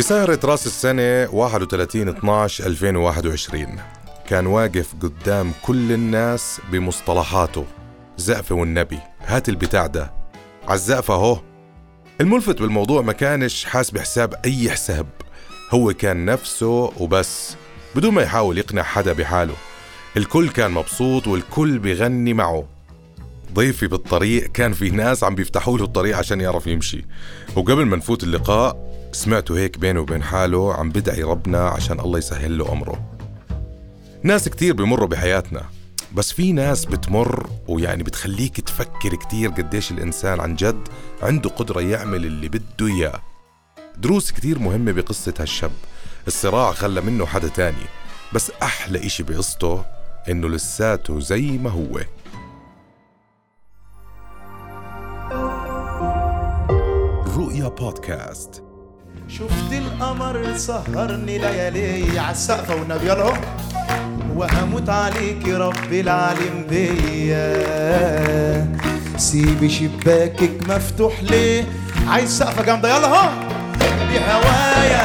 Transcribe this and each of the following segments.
بسهرة راس السنة 31 12 2021 كان واقف قدام كل الناس بمصطلحاته. زقفة والنبي. هات البتاع ده. عالزقفة أهو. الملفت بالموضوع ما كانش حاسب حساب أي حساب. هو كان نفسه وبس بدون ما يحاول يقنع حدا بحاله. الكل كان مبسوط والكل بغني معه. ضيفي بالطريق كان في ناس عم بيفتحوا له الطريق عشان يعرف يمشي. وقبل ما نفوت اللقاء سمعته هيك بينه وبين حاله عم بدعي ربنا عشان الله يسهل له أمره. ناس كتير بمروا بحياتنا بس في ناس بتمر ويعني بتخليك تفكر كتير قديش الإنسان عن جد عنده قدرة يعمل اللي بده إياه. دروس كتير مهمة بقصة هالشاب. الصراع خلى منه حدا تاني بس أحلى إشي بقصته إنه لساته زي ما هو. رؤيا بودكاست. شفت القمر سهرني ليالي عالسقفة والنبي يلا وهموت عليك رب العالم بيا. سيبي شباكك مفتوح ليه عايز سقفة جامدة. يلا ها بهوايا.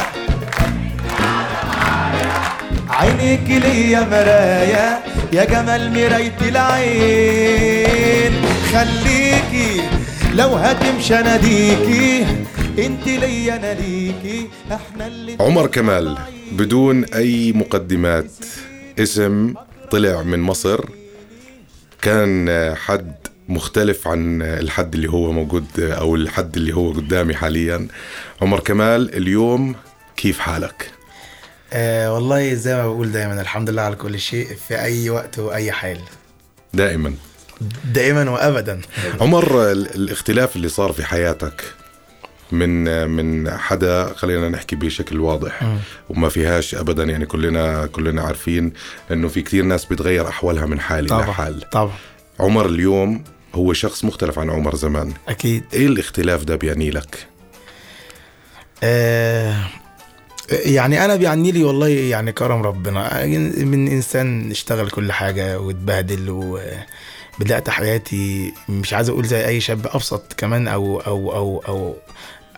عينيك ليا مرايا. يا جمال مراية العين. خليكي لو هتمشي اناديكي انت ليا أنا ليكي إحنا اللي عمر كمال بدون أي مقدمات. اسم طلع من مصر. كان حد مختلف عن الحد اللي هو موجود أو الحد اللي هو قدامي حاليا. عمر كمال اليوم كيف حالك؟ آه والله زي ما بقول دايما الحمد لله على كل شيء في أي وقت وأي حال. دائما. دائما وابدا. عمر ال- الاختلاف اللي صار في حياتك من من حدا خلينا نحكي بشكل واضح. وما فيهاش ابدا يعني كلنا كلنا عارفين إنه في كثير ناس بتغير أحوالها من حال إلى حال. طبعا. عمر اليوم هو شخص مختلف عن عمر زمان. أكيد. إيه الاختلاف ده بيعني لك؟ آه يعني أنا بيعني لي والله يعني كرم ربنا. من إنسان اشتغل كل حاجة واتبهدل وبدات حياتي مش عايز أقول زي أي شاب أبسط كمان أو أو أو أو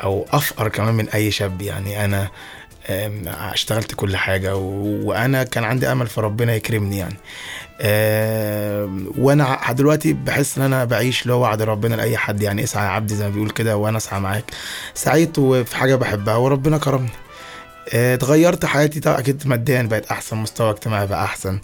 أو أفقر كمان من أي شاب. يعني أنا اشتغلت كل حاجة و- وأنا كان عندي أمل في ربنا يكرمني يعني. ع- دلوقتي بحس إن أنا بعيش اللي هو وعد ربنا لأي حد. يعني اسعى يا عبدي زي ما بيقول كده وأنا اسعى معاك. سعيت وفي حاجة بحبها وربنا كرمني. آه، اتغيرت حياتي طبعا أكيد ماديا بقت أحسن مستوى اجتماعي بقى أحسن.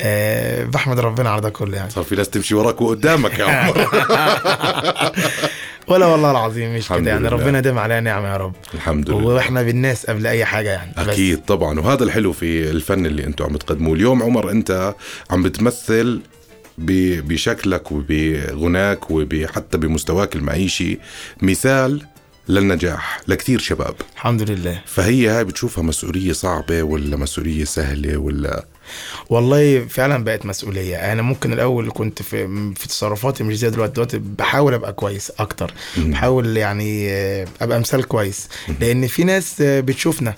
أه بحمد ربنا على ده كله يعني. صار في ناس تمشي وراك وقدامك يا عمر. ولا والله العظيم مش كده يعني لله. ربنا يديم علينا نعمه يا رب. الحمد لله. وإحنا بالناس قبل أي حاجة يعني بس. أكيد طبعا. وهذا الحلو في الفن اللي أنتم عم بتقدموه اليوم عمر أنت عم بتمثل بشكلك وبغناك وحتى بمستواك المعيشي مثال للنجاح لكثير شباب. الحمد لله. فهي هاي بتشوفها مسؤولية صعبة ولا مسؤولية سهلة ولا والله فعلا بقت مسؤولية. أنا ممكن الأول كنت في في تصرفاتي مش زي دلوقتي. دلوقتي بحاول أبقى كويس أكتر. بحاول يعني أبقى مثال كويس. لأن في ناس بتشوفنا.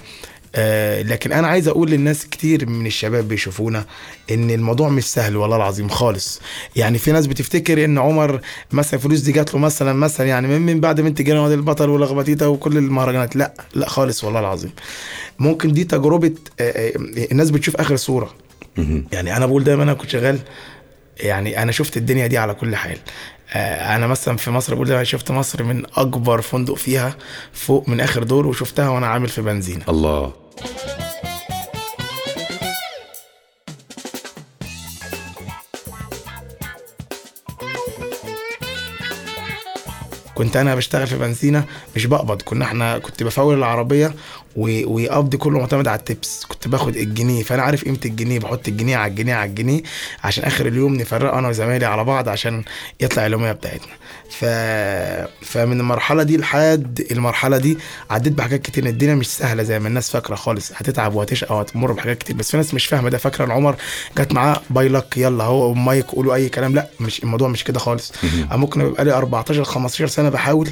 آه، لكن أنا عايز أقول للناس كتير من الشباب بيشوفونا إن الموضوع مش سهل والله العظيم خالص. يعني في ناس بتفتكر إن عمر مثلا الفلوس دي جات له مثلا مثلا يعني من, بعد بنت جيران وادي البطل ولخبطيطه وكل المهرجانات. لا لا خالص والله العظيم. ممكن دي تجربة آه، آه، الناس بتشوف آخر الصورة يعني أنا بقول دايما أنا كنت شغال يعني أنا شفت الدنيا دي على كل حال. آه، أنا مثلا في مصر بقول دايما شفت مصر من أكبر فندق فيها فوق من آخر دور وشفتها وأنا عامل في بنزينة. الله. كنت أنا بشتغل في بنزينة مش بقبض كنا إحنا كنت بفول العربية وقبضي كله معتمد على التبس كنت باخد الجنيه. فأنا عارف قيمة الجنيه بحط الجنيه على الجنيه على الجنيه عشان آخر اليوم نفرق أنا وزمايلي على بعض عشان يطلع اليوميه بتاعتنا. ف... فمن المرحلة دي لحد المرحلة دي عديت بحاجات كتير. الدنيا مش سهلة زي ما الناس فاكرة خالص. هتتعب وهتشقى وهتمر بحاجات كتير. بس في ناس مش فاهمة ده. فاكرة إن عمر جت معاه بايلك يلا هو مايك قولوا أي كلام. لأ مش الموضوع مش كده خالص. ممكن يبقى لي 14 15 سنة أنا بحاول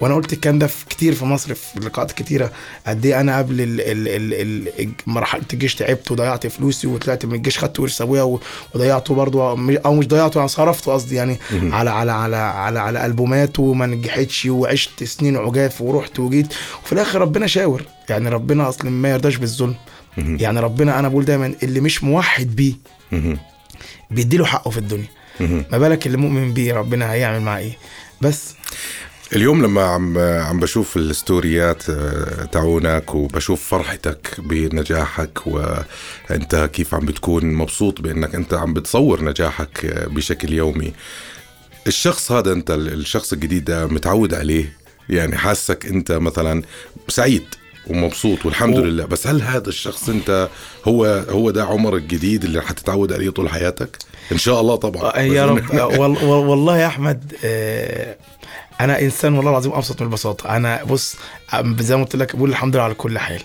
وأنا قلت الكلام ده في كتير في مصر في لقاءات كتيرة قد إيه أنا قبل ال ال ال ال مرحله الجيش تعبت وضيعت فلوسي وطلعت من الجيش خدت ورث أبويا وضيعته برضه أو مش ضيعته يعني صرفته قصدي يعني على على على على على ألبومات وما نجحتش وعشت سنين عجاف ورحت وجيت. وفي الآخر ربنا شاور يعني ربنا أصلا ما يرضاش بالظلم. يعني ربنا أنا بقول دايما اللي مش موحد بيه. بيديله حقه في الدنيا. ما بالك اللي مؤمن بيه ربنا هيعمل معاه إيه؟ بس. اليوم لما عم عم بشوف الستوريات آه، تاعونك وبشوف فرحتك بنجاحك وانت كيف عم بتكون مبسوط بأنك انت عم بتصور نجاحك آه، بشكل يومي. الشخص هذا انت الشخص الجديد متعود عليه؟ يعني حاسك انت مثلا سعيد؟ ومبسوط والحمد و- لله. بس هل هذا الشخص انت هو هو ده عمر الجديد اللي حتتعود عليه طول حياتك؟ إن شاء الله طبعا. آه، يا رب. آه، وال- وال- والله يا أحمد آه، أنا إنسان والله العظيم أبسط من البساطة. أنا بص زي ما قلت لك بقول الحمد لله على كل حال.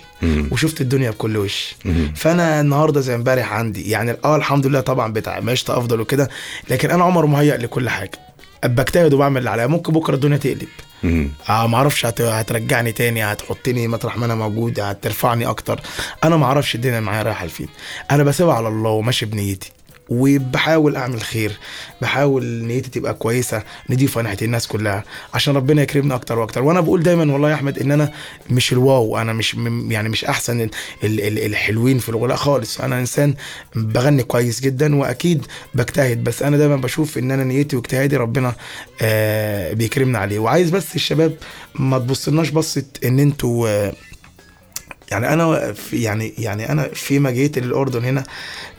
وشفت الدنيا بكل وش. فأنا النهارده زي امبارح عندي يعني آه الحمد لله طبعا بتاع معيشتي أفضل وكده لكن أنا عمر مهيأ لكل حاجة. بجتهد وبعمل اللي عليا. ممكن بكرة الدنيا تقلب. مم. آه ما أعرفش هت... هترجعني تاني هتحطني مطرح ما أنا موجود هترفعني أكتر. أنا ما أعرفش الدنيا معايا رايحة لفين. أنا بسيبها على الله وماشي بنيتي. وبحاول أعمل خير. بحاول نيتي تبقى كويسة نضيفه ناحيه الناس كلها. عشان ربنا يكرمنا أكتر وأكتر. وأنا بقول دايما والله يا أحمد إن أنا مش الواو أنا مش يعني مش أحسن ال- ال- ال- الحلوين في الغناء خالص. أنا إنسان بغني كويس جدا وأكيد بجتهد. بس أنا دايما بشوف إن أنا نيتي واجتهادي ربنا آه بيكرمنا عليه. وعايز بس الشباب ما تبصلناش بصة إن أنتوا آه يعني أنا في يعني يعني أنا فيما جيت للأردن هنا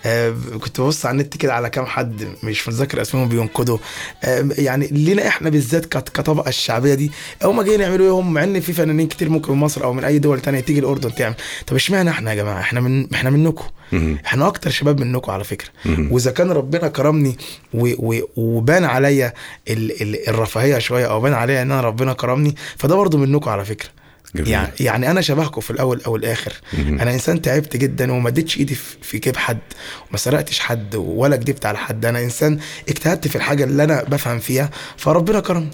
آه كنت ببص على النت كده على كام حد مش متذكر اسمهم بينقدوا آه يعني لينا إحنا بالذات كطبقة الشعبية دي هم جايين يعملوا إيه هم مع إن في فنانين كتير ممكن من مصر أو من أي دول تانية تيجي الأردن تعمل. طب إشمعنى إحنا يا جماعة؟ إحنا من إحنا منكم. إحنا أكتر شباب منكم على فكرة. وإذا كان ربنا كرمني وبان عليا ال ال الرفاهية شوية أو بان عليا إن أنا ربنا كرمني فده برضو منكم على فكرة. جميل. يعني يعني أنا شبهكم في الأول أو الآخر مهم. أنا إنسان تعبت جدا وما اديتش إيدي في في جيب حد وما سرقتش حد ولا كدبت على حد أنا إنسان اجتهدت في الحاجة اللي أنا بفهم فيها فربنا كرمني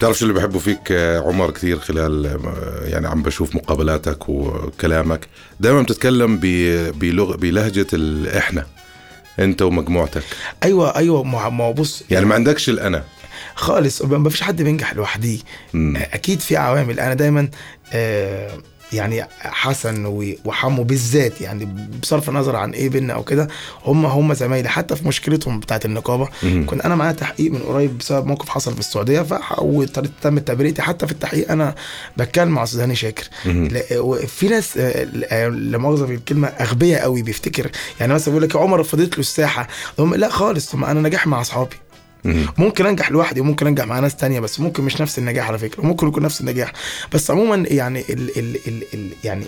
بتعرف شو اللي بحبه فيك آه، عمر كثير خلال آه، يعني عم بشوف مقابلاتك وكلامك. دائما بتتكلم ب- بلغ بلهجة الإحنا أنت ومجموعتك. أيوه أيوه ما هو بص يعني ما عندكش الأنا. خالص ما فيش حد بينجح لوحده مم. أكيد في عوامل. أنا دايما آه، يعني حسن وحمو بالذات يعني بصرف النظر عن إيه بينا أو كده هم هم زمايلي. حتى في مشكلتهم بتاعت النقابة. كنت أنا معايا تحقيق من قريب بسبب موقف حصل في السعودية ف وتم تبرئتي حتى في التحقيق أنا بتكلم مع أستاذ هاني شاكر. في ناس آه، لا مؤاخذة في الكلمة أغبياء قوي بيفتكر. يعني مثلا بيقول لك يا عمر فضيت له الساحه هم لا خالص هم أنا نجاح مع أصحابي. ممكن انجح لوحدي وممكن انجح مع ناس تانية بس ممكن مش نفس النجاح على فكرة. ممكن يكون نفس النجاح. بس عموما يعني ال ال ال ال يعني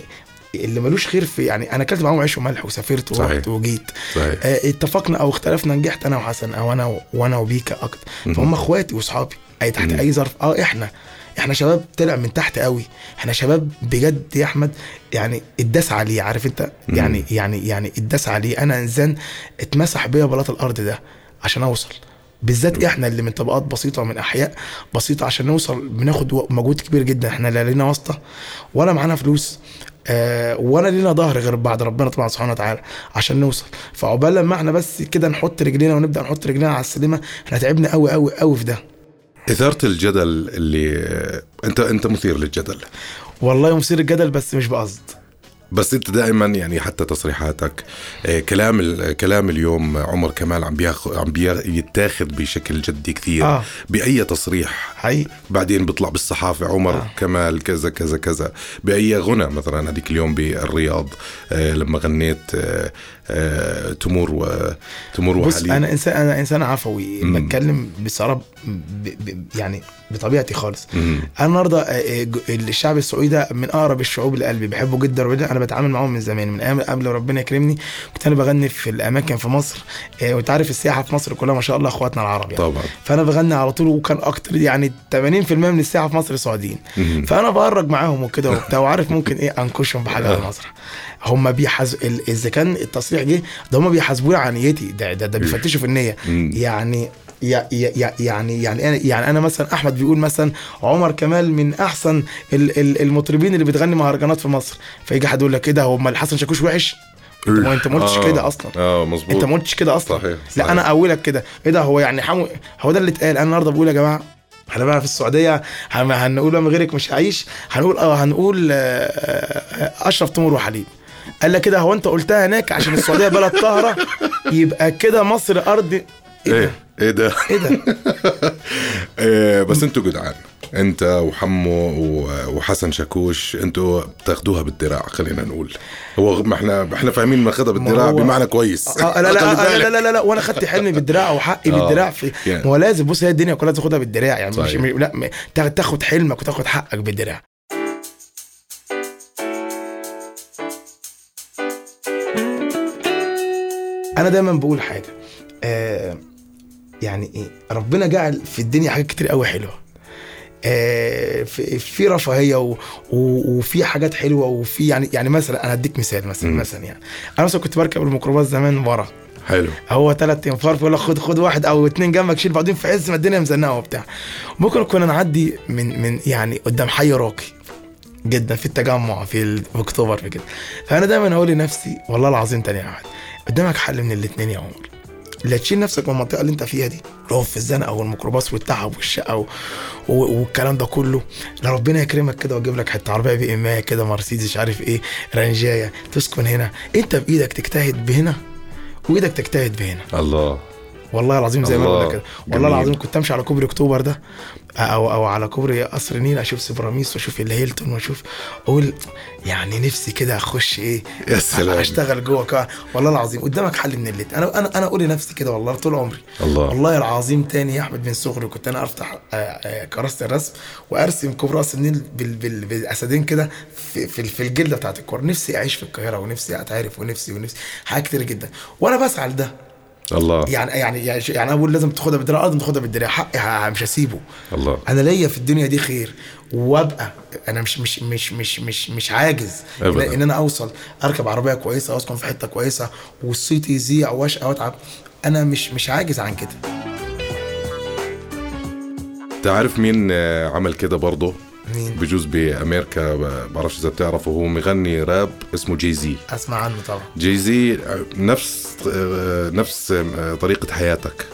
اللي ملوش خير في يعني أنا أكلت معاهم عيش وملح وسافرت. ورحت وجيت. صحيح. آه اتفقنا أو اختلفنا نجحت أنا وحسن أو أنا وأنا وبيكا أكتر. فهم اخواتي واصحابي أي تحت. أي ظرف. آه إحنا. إحنا شباب طلع من تحت قوي. إحنا شباب بجد يا أحمد يعني اتداس عليه عارف أنت. يعني يعني يعني اتداس عليه أنا إنسان اتمسح بيا بلاط الأرض ده عشان أوصل. بالذات إحنا اللي من طبقات بسيطة ومن أحياء بسيطة عشان نوصل بناخد مجهود كبير جدا. إحنا لا لينا واسطة ولا معانا فلوس آه ولا لينا ظهر غير بعد ربنا طبعا سبحانه وتعالى عشان نوصل. فعقبال لما إحنا بس كده نحط رجلينا ونبدأ نحط رجلينا على السلمة إحنا تعبنا قوي قوي قوي في ده. إثارة الجدل اللي آه، أنت أنت مثير للجدل. والله مثير الجدل بس مش بقصد. بس انت دائما يعني حتى تصريحاتك آه، كلام كلام اليوم عمر كمال عم بياخ عم بيتاخذ بشكل جدي كثير آه. بأي تصريح حقيقي بعدين بيطلع بالصحافة عمر آه. آه. كمال كذا كذا كذا بأي غنى مثلا هذيك اليوم بالرياض آه لما غنيت آه آه تمور و تمور بص وحليب. أنا انسان أنا إنسان عفوي مم. بتكلم بصراحة ب... ب... يعني بطبيعتي خالص. مم. أنا النهارده آه، آه، الشعب السعودي ده من أقرب الشعوب لقلبي بحبه جدا أنا بتعامل معاهم من زمان من أيام قبل ربنا يكرمني كنت أنا بغني في الأماكن في مصر آه، وأنت عارف السياحة في مصر كلها ما شاء الله أخواتنا العرب يعني. طبعا. فأنا بغني على طول وكان أكتر يعني 80% من الساعة في مصر سعوديين. فأنا بهرج معاهم وكده وبتاع وعارف ممكن إيه أنكشهم بحاجة على المسرح هم بيحز إذا كان التصريح جه ده هم بيحاسبوني على نيتي ده ده, ده بيفتشوا في النية. يعني يعني يعني أنا يعني أنا مثلا أحمد بيقول مثلا عمر كمال من أحسن ال- ال- المطربين اللي بتغني مهرجانات في مصر. فيجي حد يقول لك كده هو أمال حسن شاكوش وحش؟ ما أنت ما قلتش آه. كده أصلا. آه مظبوط. أنت ما قلتش كده أصلا. صحيح، صحيح. لا أنا أقولك كده. إيه ده هو يعني حمو هو ده اللي اتقال. أنا النهارده بقول يا جماعة إحنا بقى في السعودية هن- هنقول من غيرك مش هعيش هنقول آه هنقول آه، آه، أشرف تمر وحليب قال لك كده هو أنت قلتها هناك عشان السعودية بلد طاهرة يبقى كده مصر أرض إيه ده؟ إيه ده إيه ده؟ إيه بس أنتوا جدعان أنت وحمو وحسن شاكوش أنتوا بتاخدوها بالدراع خلينا نقول هو ما إحنا إحنا فاهمين ماخدها بالدراع هو- بمعنى كويس آه لا لا, خلي آه لا, بالك. لا لا لا وأنا خدت حلمي بالدراع وحقي آه. بالدراع في يعني. ما هو لازم بص هي الدنيا كلها تاخدها بالدراع يعني مش صحيح. مش- لا تاخد حلمك وتاخد حقك بالدراع أنا دايما بقول حاجة. آه يعني إيه ربنا جعل في الدنيا حاجات كتير قوي حلوة. آه في, في رفاهية وفي حاجات حلوة وفي يعني يعني مثلا أنا اديك مثال مثلا مم. مثلا يعني. أنا مثلا كنت بركب الميكروباص زمان ورا. حلو. هو ثلاث انفار بيقول لك خد خد واحد أو اتنين جنبك شيل بعدين في عز ما الدنيا مزنقة وبتاع. ممكن كنا نعدي من من يعني قدام حي راقي جدا في التجمع في ال- في أكتوبر في كده. فأنا دايما أقول لنفسي والله العظيم تاني واحد قدامك حل من الاثنين يا عمر. لا تشيل نفسك من المنطقة اللي انت فيها دي. اللي في الزنقة والميكروباص والتعب والشقة و... و... والكلام ده كله. لا ربنا يكرمك كده ويجيب لك حتة عربية BM كده مرسيدس مش عارف إيه range اية تسكن هنا. انت بإيدك تجتهد بهنا وإيدك تجتهد بهنا. الله. والله العظيم زي ما. بقول كده والله. العظيم كنت امشي على كوبري اكتوبر ده أو أو على كوبري قصر النيل أشوف سميراميس واشوف الهيلتون واشوف أقول يعني نفسي كده اخش إيه يا سلام. اشتغل جوه كده والله العظيم قدامك حل من الليل أنا أنا أنا أقول لنفسي كده والله طول عمري الله. والله العظيم تاني يا احمد من صغري كنت أنا افتح آه، آه، كراسة الرسم وارسم كوبري راس النيل بال بال بالاسدين كده في في, في الجلدة بتاعت الكورة نفسي اعيش في القاهرة ونفسي اتعرف ونفسي ونفسي حاجات كتير جدا وأنا بسعى لده الله. يعني يعني يعني يعني أنا بقول لازم تاخدها بالدراع لازم تاخدها بالدراع حقي مش هسيبه. الله. أنا ليا في الدنيا دي خير وأبقى أنا مش مش مش مش مش مش عاجز. ان, أبداً. إن أنا أوصل أركب عربية كويسة واسكن في حتة كويسة والصيت يذيع وأشقى وأتعب. أنا مش مش عاجز عن كده. تعرف مين آه، عمل كده برضه؟ مين؟ بجوز بأمريكا بعرفش إذا بتعرفه. هو مغني راب اسمه جي زي أسمع عنه طبعا. جي زي نفس آه، نفس آه، طريقة حياتك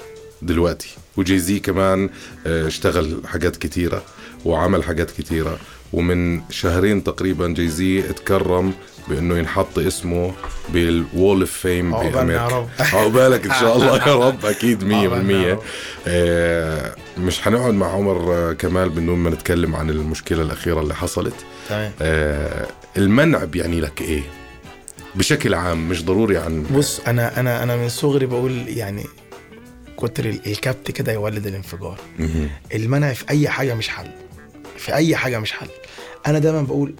دلوقتي. وجي زي كمان آه، اشتغل حاجات كتيرة وعمل حاجات كتيرة. ومن شهرين تقريبا جي زي اتكرم بأنه ينحط اسمه بال wall of fame بأمريكا. عقبالك إن شاء الله يا رب أكيد 100% عقبالنا يا رب. آه، مش هنقعد مع عمر آه، كمال بدون ما نتكلم عن المشكلة الأخيرة اللي حصلت. تمام. آه، المنع بيعني لك إيه؟ بشكل عام مش ضروري عن بص أنا أنا أنا من صغري بقول يعني كتر ال- الكبت كده يولد الانفجار. المنع في أي حاجة مش حل. في أي حاجة مش حل. أنا دايما بقول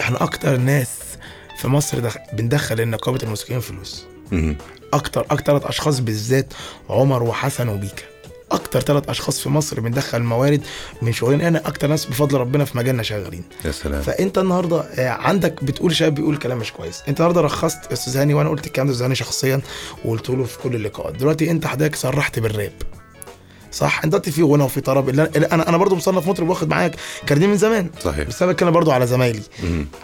إحنا أكتر ناس في مصر دخ... بندخل لنقابه الموسيقيين فلوس. أكتر أكتر ثلاث اشخاص بالذات عمر وحسن وبيكا. أكتر ثلاث اشخاص في مصر بندخل موارد من شغلنا أنا أكتر ناس بفضل ربنا في مجالنا شغالين. يا سلام. فانت النهارده آه، عندك بتقول شباب بيقول كلام مش كويس. انت النهارده رخصت أستاذ هاني وأنا قلت الكلام ده أستاذ هاني شخصيا وقلت له في كل اللقاءات. دلوقتي انت حضرتك صرحت بالراب. صح؟ انت دلوقتي في غنى وفي طرب. أنا أنا برضو مصنف مطرب واخد معايا كارنيه من زمان. صحيح. بس أنا بتكلم برضو على زمايلي.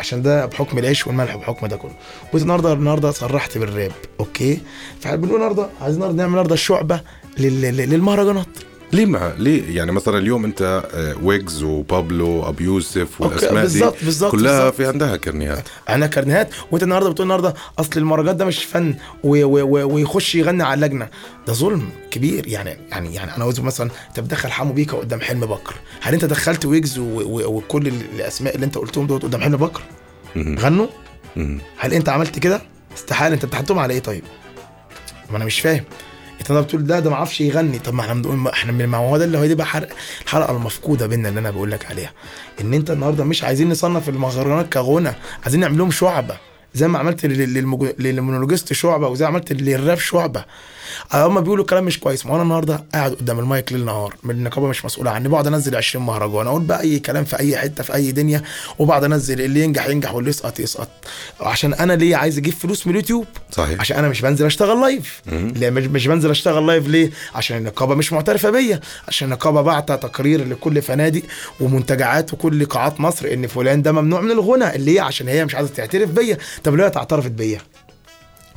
عشان ده بحكم العيش والملح وبحكم ده كله. وانت النهارده النهارده صرحت بالراب أوكي؟ فبنقول النهارده عايزين نعمل النهارده شعبة لل- لل- للمهرجانات. ليه مع ليه؟ يعني مثلا اليوم أنت آه، ويجز وبابلو ابو يوسف والأسماء دي بالظبط- بالظبط- كلها بالظبط. في عندها كرنيهات. أنا كارنيهات وأنت النهارده بتقول النهارده أصل المهرجانات ده مش فن ويخش يغني على اللجنة. ده ظلم كبير. يعني يعني يعني أنا عاوز مثلا أنت بتدخل حمو بيكا قدام حلم بكر. هل أنت دخلت ويجز وكل ال- الأسماء اللي أنت قلتهم دول قدام حلم بكر. غنوا. هل أنت عملت كده؟ استحالة. أنت بتحطهم على إيه طيب؟ ما أنا مش فاهم. ده بتقول ده ده ما عرفش يغني. طب ما إحنا بنقول إحنا ما هو ده اللي هو دي بقى حرق الحلقة المفقودة بينا اللي أنا بقول لك عليها. إن أنت النهارده مش عايزين نصنف المهرجانات كغنى عايزين نعمل لهم شعبة. زي ما عملت لل monologist شعبة وزي ما عملت للراب شعبة. هم بيقولوا كلام مش كويس. ما أنا النهارده قاعد قدام المايك ليل نهار من النقابه مش مسؤوله عني. بقعد أنزل 20 مهرجان أقول بقى أي كلام في أي حتة في أي دنيا وبقعد أنزل اللي ينجح ينجح واللي يسقط يسقط. عشان أنا ليه عايز أجيب فلوس من اليوتيوب؟ صحيح. عشان أنا مش بنزل أشتغل live ليه؟ مش, بنزل أشتغل live ليه؟ عشان النقابه مش معترفه بيا. عشان النقابه بعت تقرير لكل فنادق ومنتجعات وكل قاعات مصر إن فلان ده ممنوع من الغنى. اللي هي عشان هي مش عايزة تعترف بيا. طب ليه اعترفت بيا؟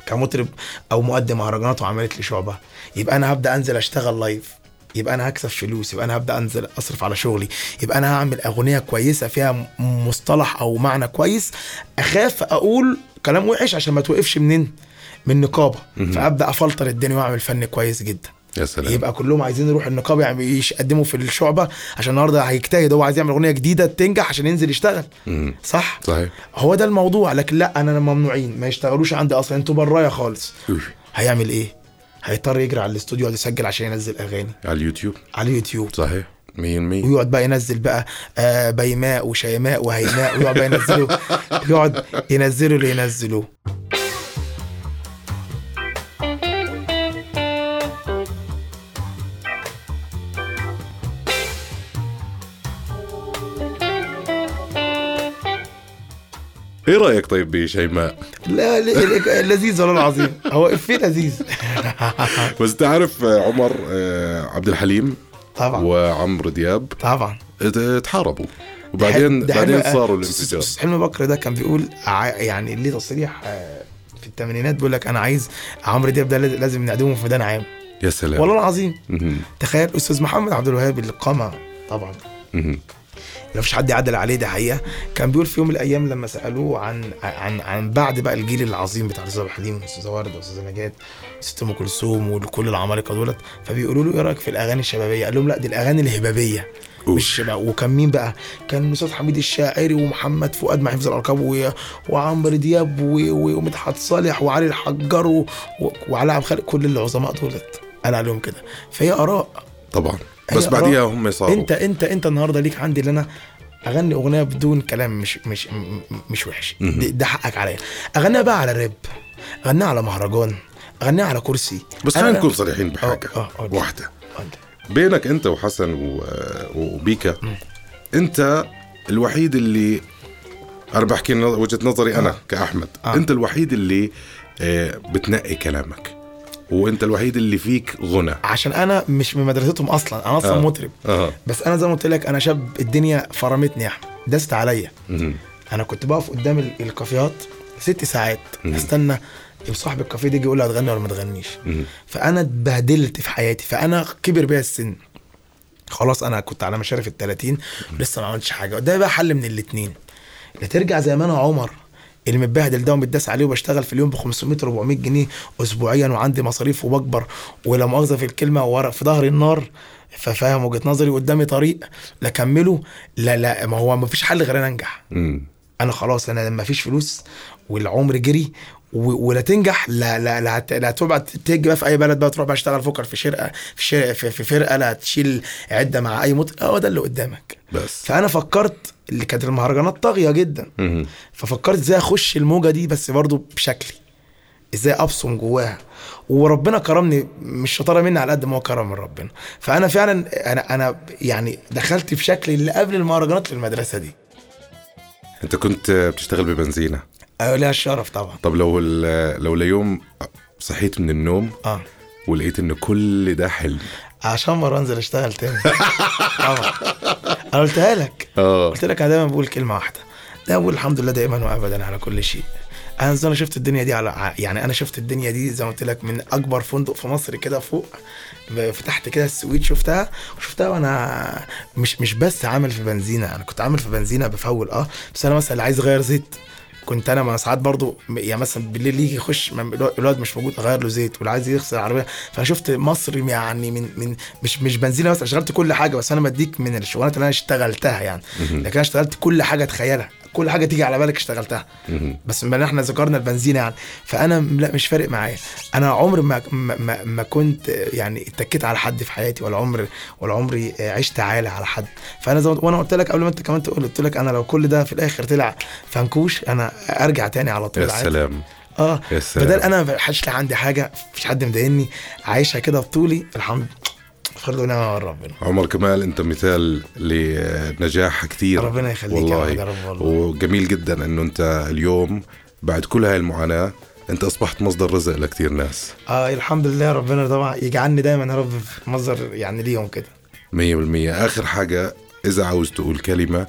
كمطرب أو مقدم مهرجانات وعملت لي شعبة. يبقى أنا هبدأ أنزل أشتغل لايف يبقى أنا هكسب فلوس. يبقى أنا هبدأ أنزل أصرف على شغلي. يبقى أنا هعمل أغنية كويسة فيها مصطلح أو معنى كويس. أخاف أقول كلام وحش عشان ما توقفش منين؟ من نقابة. فأبدأ أفلتر الدنيا وأعمل فن كويس جدا. يا سلام. يبقى كلهم عايزين يروحوا النقابة يعني يقدموا في الشعبة عشان النهارده هيجتهد هو عايز يعمل أغنية جديدة تنجح عشان ينزل يشتغل. مم. صح؟ صحيح. هو ده الموضوع لكن لا أنا ممنوعين ما يشتغلوش عندي أصلا أنتوا برايا خالص. هيعمل إيه؟ هيضطر يجري على الاستوديو يقعد يسجل عشان ينزل أغاني. على اليوتيوب. على اليوتيوب. صحيح. 100% ويقعد بقى ينزل بقى آه بيماء وشيماء وهيماء ويقعد بقى ينزله يقعد ينزله اللي ينزلوه إيه رأيك طيب بشيماء لا لذيذ والله العظيم. هو افيه لذيذ. بس تعرف آه، عمر آه، عبد الحليم طبعا. وعمرو دياب طبعا. ات- اتحاربوا. وبعدين بعدين صاروا الانفجار. حلمي بكر ده كان بيقول يعني ليه تصريح آه، في الثمانينات بيقول لك أنا عايز عمرو دياب ده لاز- لازم نعدمه في ميدان عام. يا سلام. والله العظيم. تخيل أستاذ محمد عبد الوهاب اللي قام طبعا. ما فيش حد يعدل عليه ده حقيقة كان بيقول في يوم من الأيام لما سألوه عن عن عن بعد بقى الجيل العظيم بتاع الأستاذ عبد الحليم والأستاذة وردة والأستاذة نجاة وست أم كلثوم وكل العمالقة دولت فبيقولوا له إيه رأيك في الأغاني الشبابية؟ قال لهم لا دي الأغاني الهبابية. مش بقى وكان مين بقى؟ كان الأستاذ حميد الشاعري ومحمد فؤاد مع حفظ الالقاب و- وعمرو دياب و- ومدحت صالح وعلي الحجار و- وعلاء عبد الخالق كل العظماء دولت قال عليهم كده فهي آراء طبعا بس آراء. بعديها هم صاروا أنت أنت أنت النهارده ليك عندي اللي أنا أغني أغنية بدون كلام مش مش مش وحش. ده حقك عليا. أغنيها بقى على راب أغنيها على مهرجان أغنيها على كرسي. بس خلينا نكون صريحين بحاجة. آه، آه، آه. واحدة. آه. بينك أنت وحسن و... وبيكا أنت الوحيد اللي أنا بحكي وجهة نظري أنا كأحمد. آه. أنت الوحيد اللي بتنقي كلامك. وانت الوحيد اللي فيك غنى. عشان أنا مش من مدرستهم أصلا. أنا أصلا آه. مطرب. آه. بس أنا زي ما قلت لك أنا شاب الدنيا فرمتني يا أحمد. دست عليا. أنا كنت بقف قدام ال- الكافيهات ست ساعات. أستنى صاحب الكافيه ده يجي يقول لي هتغني ولا ما تغنيش. فأنا اتبهدلت في حياتي. فأنا كبر بيا السن. خلاص أنا كنت على مشارف ال 30 لسه ما عملتش حاجة. ده بقى حل من الاثنين لا ترجع زي ما أنا عمر. اللي متبهدل ده ومتداس عليه وبشتغل في اليوم ب 500 400 جنيه اسبوعيا وعندي مصاريف وبكبر ولا مؤاخذة في الكلمة ورق في ظهر النار ففاهم وجهة نظري قدامي طريق لا أكمله لا لا ما هو ما فيش حل غير ان أنجح. مم. أنا خلاص أنا لما فيش فلوس والعمر جري ولا تنجح لا لا لا, لا تبقى تيجي بقى في أي بلد بقى تروح بقى تشتغل فوكر في شركه في, شر... في, في فرقة لا تشيل عدة مع أي مطرب هو ده اللي قدامك. بس. فأنا فكرت اللي كانت المهرجانات طاغية جدا. ففكرت إزاي أخش الموجة دي بس برضو بشكلي. إزاي أبصم جواها. وربنا كرمني مش شطارة مني على قد ما هو كرم من ربنا. فأنا فعلا أنا أنا يعني دخلت في شكلي اللي قبل المهرجانات للمدرسة دي. أنت كنت بتشتغل ببنزينة. أيوة ليها الشرف طبعا. طب لو لو ليوم صحيت من النوم آه. ولقيت إن كل ده حلم. عشان مرة أنزل أشتغل تاني. طبعا. أنا قلتها لك. آه. قلت لك أنا دايما بقول كلمة واحدة. ده بقول الحمد لله دائما وابدا على كل شيء. أنا أنا شفت الدنيا دي على يعني أنا شفت الدنيا دي زي ما قلت لك من أكبر فندق في مصر كده فوق. فتحت كده السويت شفتها. وشفتها وأنا مش مش بس عامل في بنزينة أنا كنت عامل في بنزينة بفول آه. بس أنا مثلا عايز أغير زيت. كنت أنا ما ساعات برضو يعني مثلا بالليل يجي يخش الواد مش موجود أغير له زيت واللي عايز يغسل العربية. فانا شفت مصر يعني من من مش مش بنزينة بس اشتغلت كل حاجة بس أنا بديك من الشغلانات اللي أنا اشتغلتها يعني. لكن أنا اشتغلت كل حاجة تخيلها كل حاجة تيجي على بالك اشتغلتها. بس ما إحنا ذكرنا البنزين يعني فأنا لا مش فارق معايا. أنا عمر ما ما, ما, كنت يعني اتكيت على حد في حياتي ولا عمر ولا عمري عشت عالي على حد. فأنا زي وأنا قلت لك قبل ما أنت كمان تقول قلت لك أنا لو كل ده في الآخر طلع فنكوش أنا أرجع تاني على طول يا. سلام. آه. بدل أنا ما حدش عندي حاجة مفيش حد مضايقني عايشها كده بطولي الحمد خلوا نعمه من ربنا. عمر كمال انت مثال لنجاح كثير. ربنا يخليك والله. يا رب والله. وجميل جدا إنه أنت اليوم بعد كل هاي المعاناة أنت أصبحت مصدر رزق لكثير ناس. آه الحمد لله ربنا طبعا يجعلني دايما يا رب مصدر يعني ليهم كده. مية بالمية. آخر حاجة إذا عاوز تقول كلمة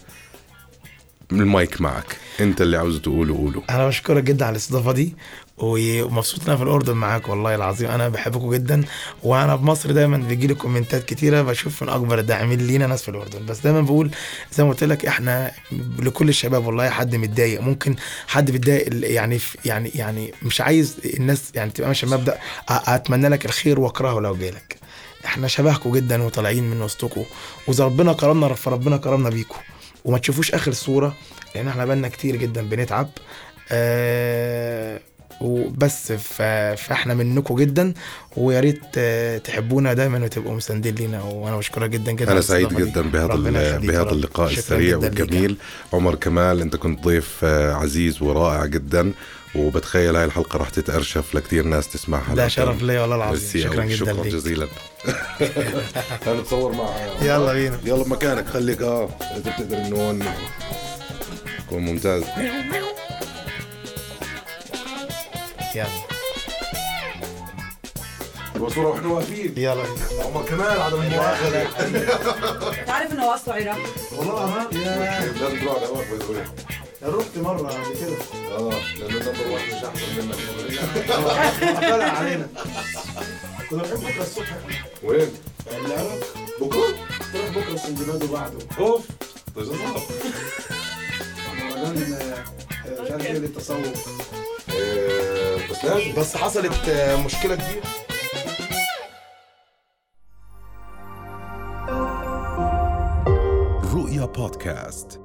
المايك معك. أنت اللي عاوز تقوله قوله. أنا بشكرك جدا على الاستضافة دي. ومبسوط إن أنا في الأردن معاك والله العظيم أنا بحبكم جدا وأنا في مصر دايما بيجي لي كومنتات كتيرة بشوف من أكبر الداعمين لينا ناس في الأردن. بس دايما بقول زي ما قلت لك إحنا لكل الشباب والله حد متضايق. ممكن حد بيتضايق يعني يعني يعني مش عايز الناس يعني تبقى ماشية مبدأ أ- أتمنى لك الخير وأكرهه لو جالك. إحنا شبهكم جدا وطالعين من وسطكم وإذا ربنا كرمنا فربنا كرمنا بيكم. وما تشوفوش آخر صورة لأن إحنا بقالنا كتير جدا بنتعب. آه وبس فاحنا منكم جدا ويا ريت آه، تحبونا دايما وتبقوا مساندين لينا وأنا بشكرك جدا جدا أنا على سعيد. جدا بهذا بهذا. اللقاء السريع. والجميل عمر كمال أنت كنت ضيف آه، عزيز ورائع جدا وبتخيل هاي الحلقة راح تتأرشف لكثير ناس تسمعها ده. شرف ليا والله العظيم شكرا. جدا شكرا ليك جزيلا هنتصور مع يلا بينا يلا مكانك خليك آه إذا بتقدر إنه هون يكون ممتاز يلا. الصورة وإحنا واقفين يلا. عمر كمال عدم المؤاخذة تعرف إنه هو اصله عراقي والله العظيم يا. لازم تروح على أمك بتقول رحت مرة قبل كده. آه لأنه نمبر واحد مش أحسن منك. طلع علينا. كنا بنروح بكرة الصبح. وين؟ العراق. بكرة؟ تروح بكرة السندباد وبعده أوف. طيب صعب رمضان آه، بس بس حصلت آه، مشكلة كبيرة. رؤيا بودكاست.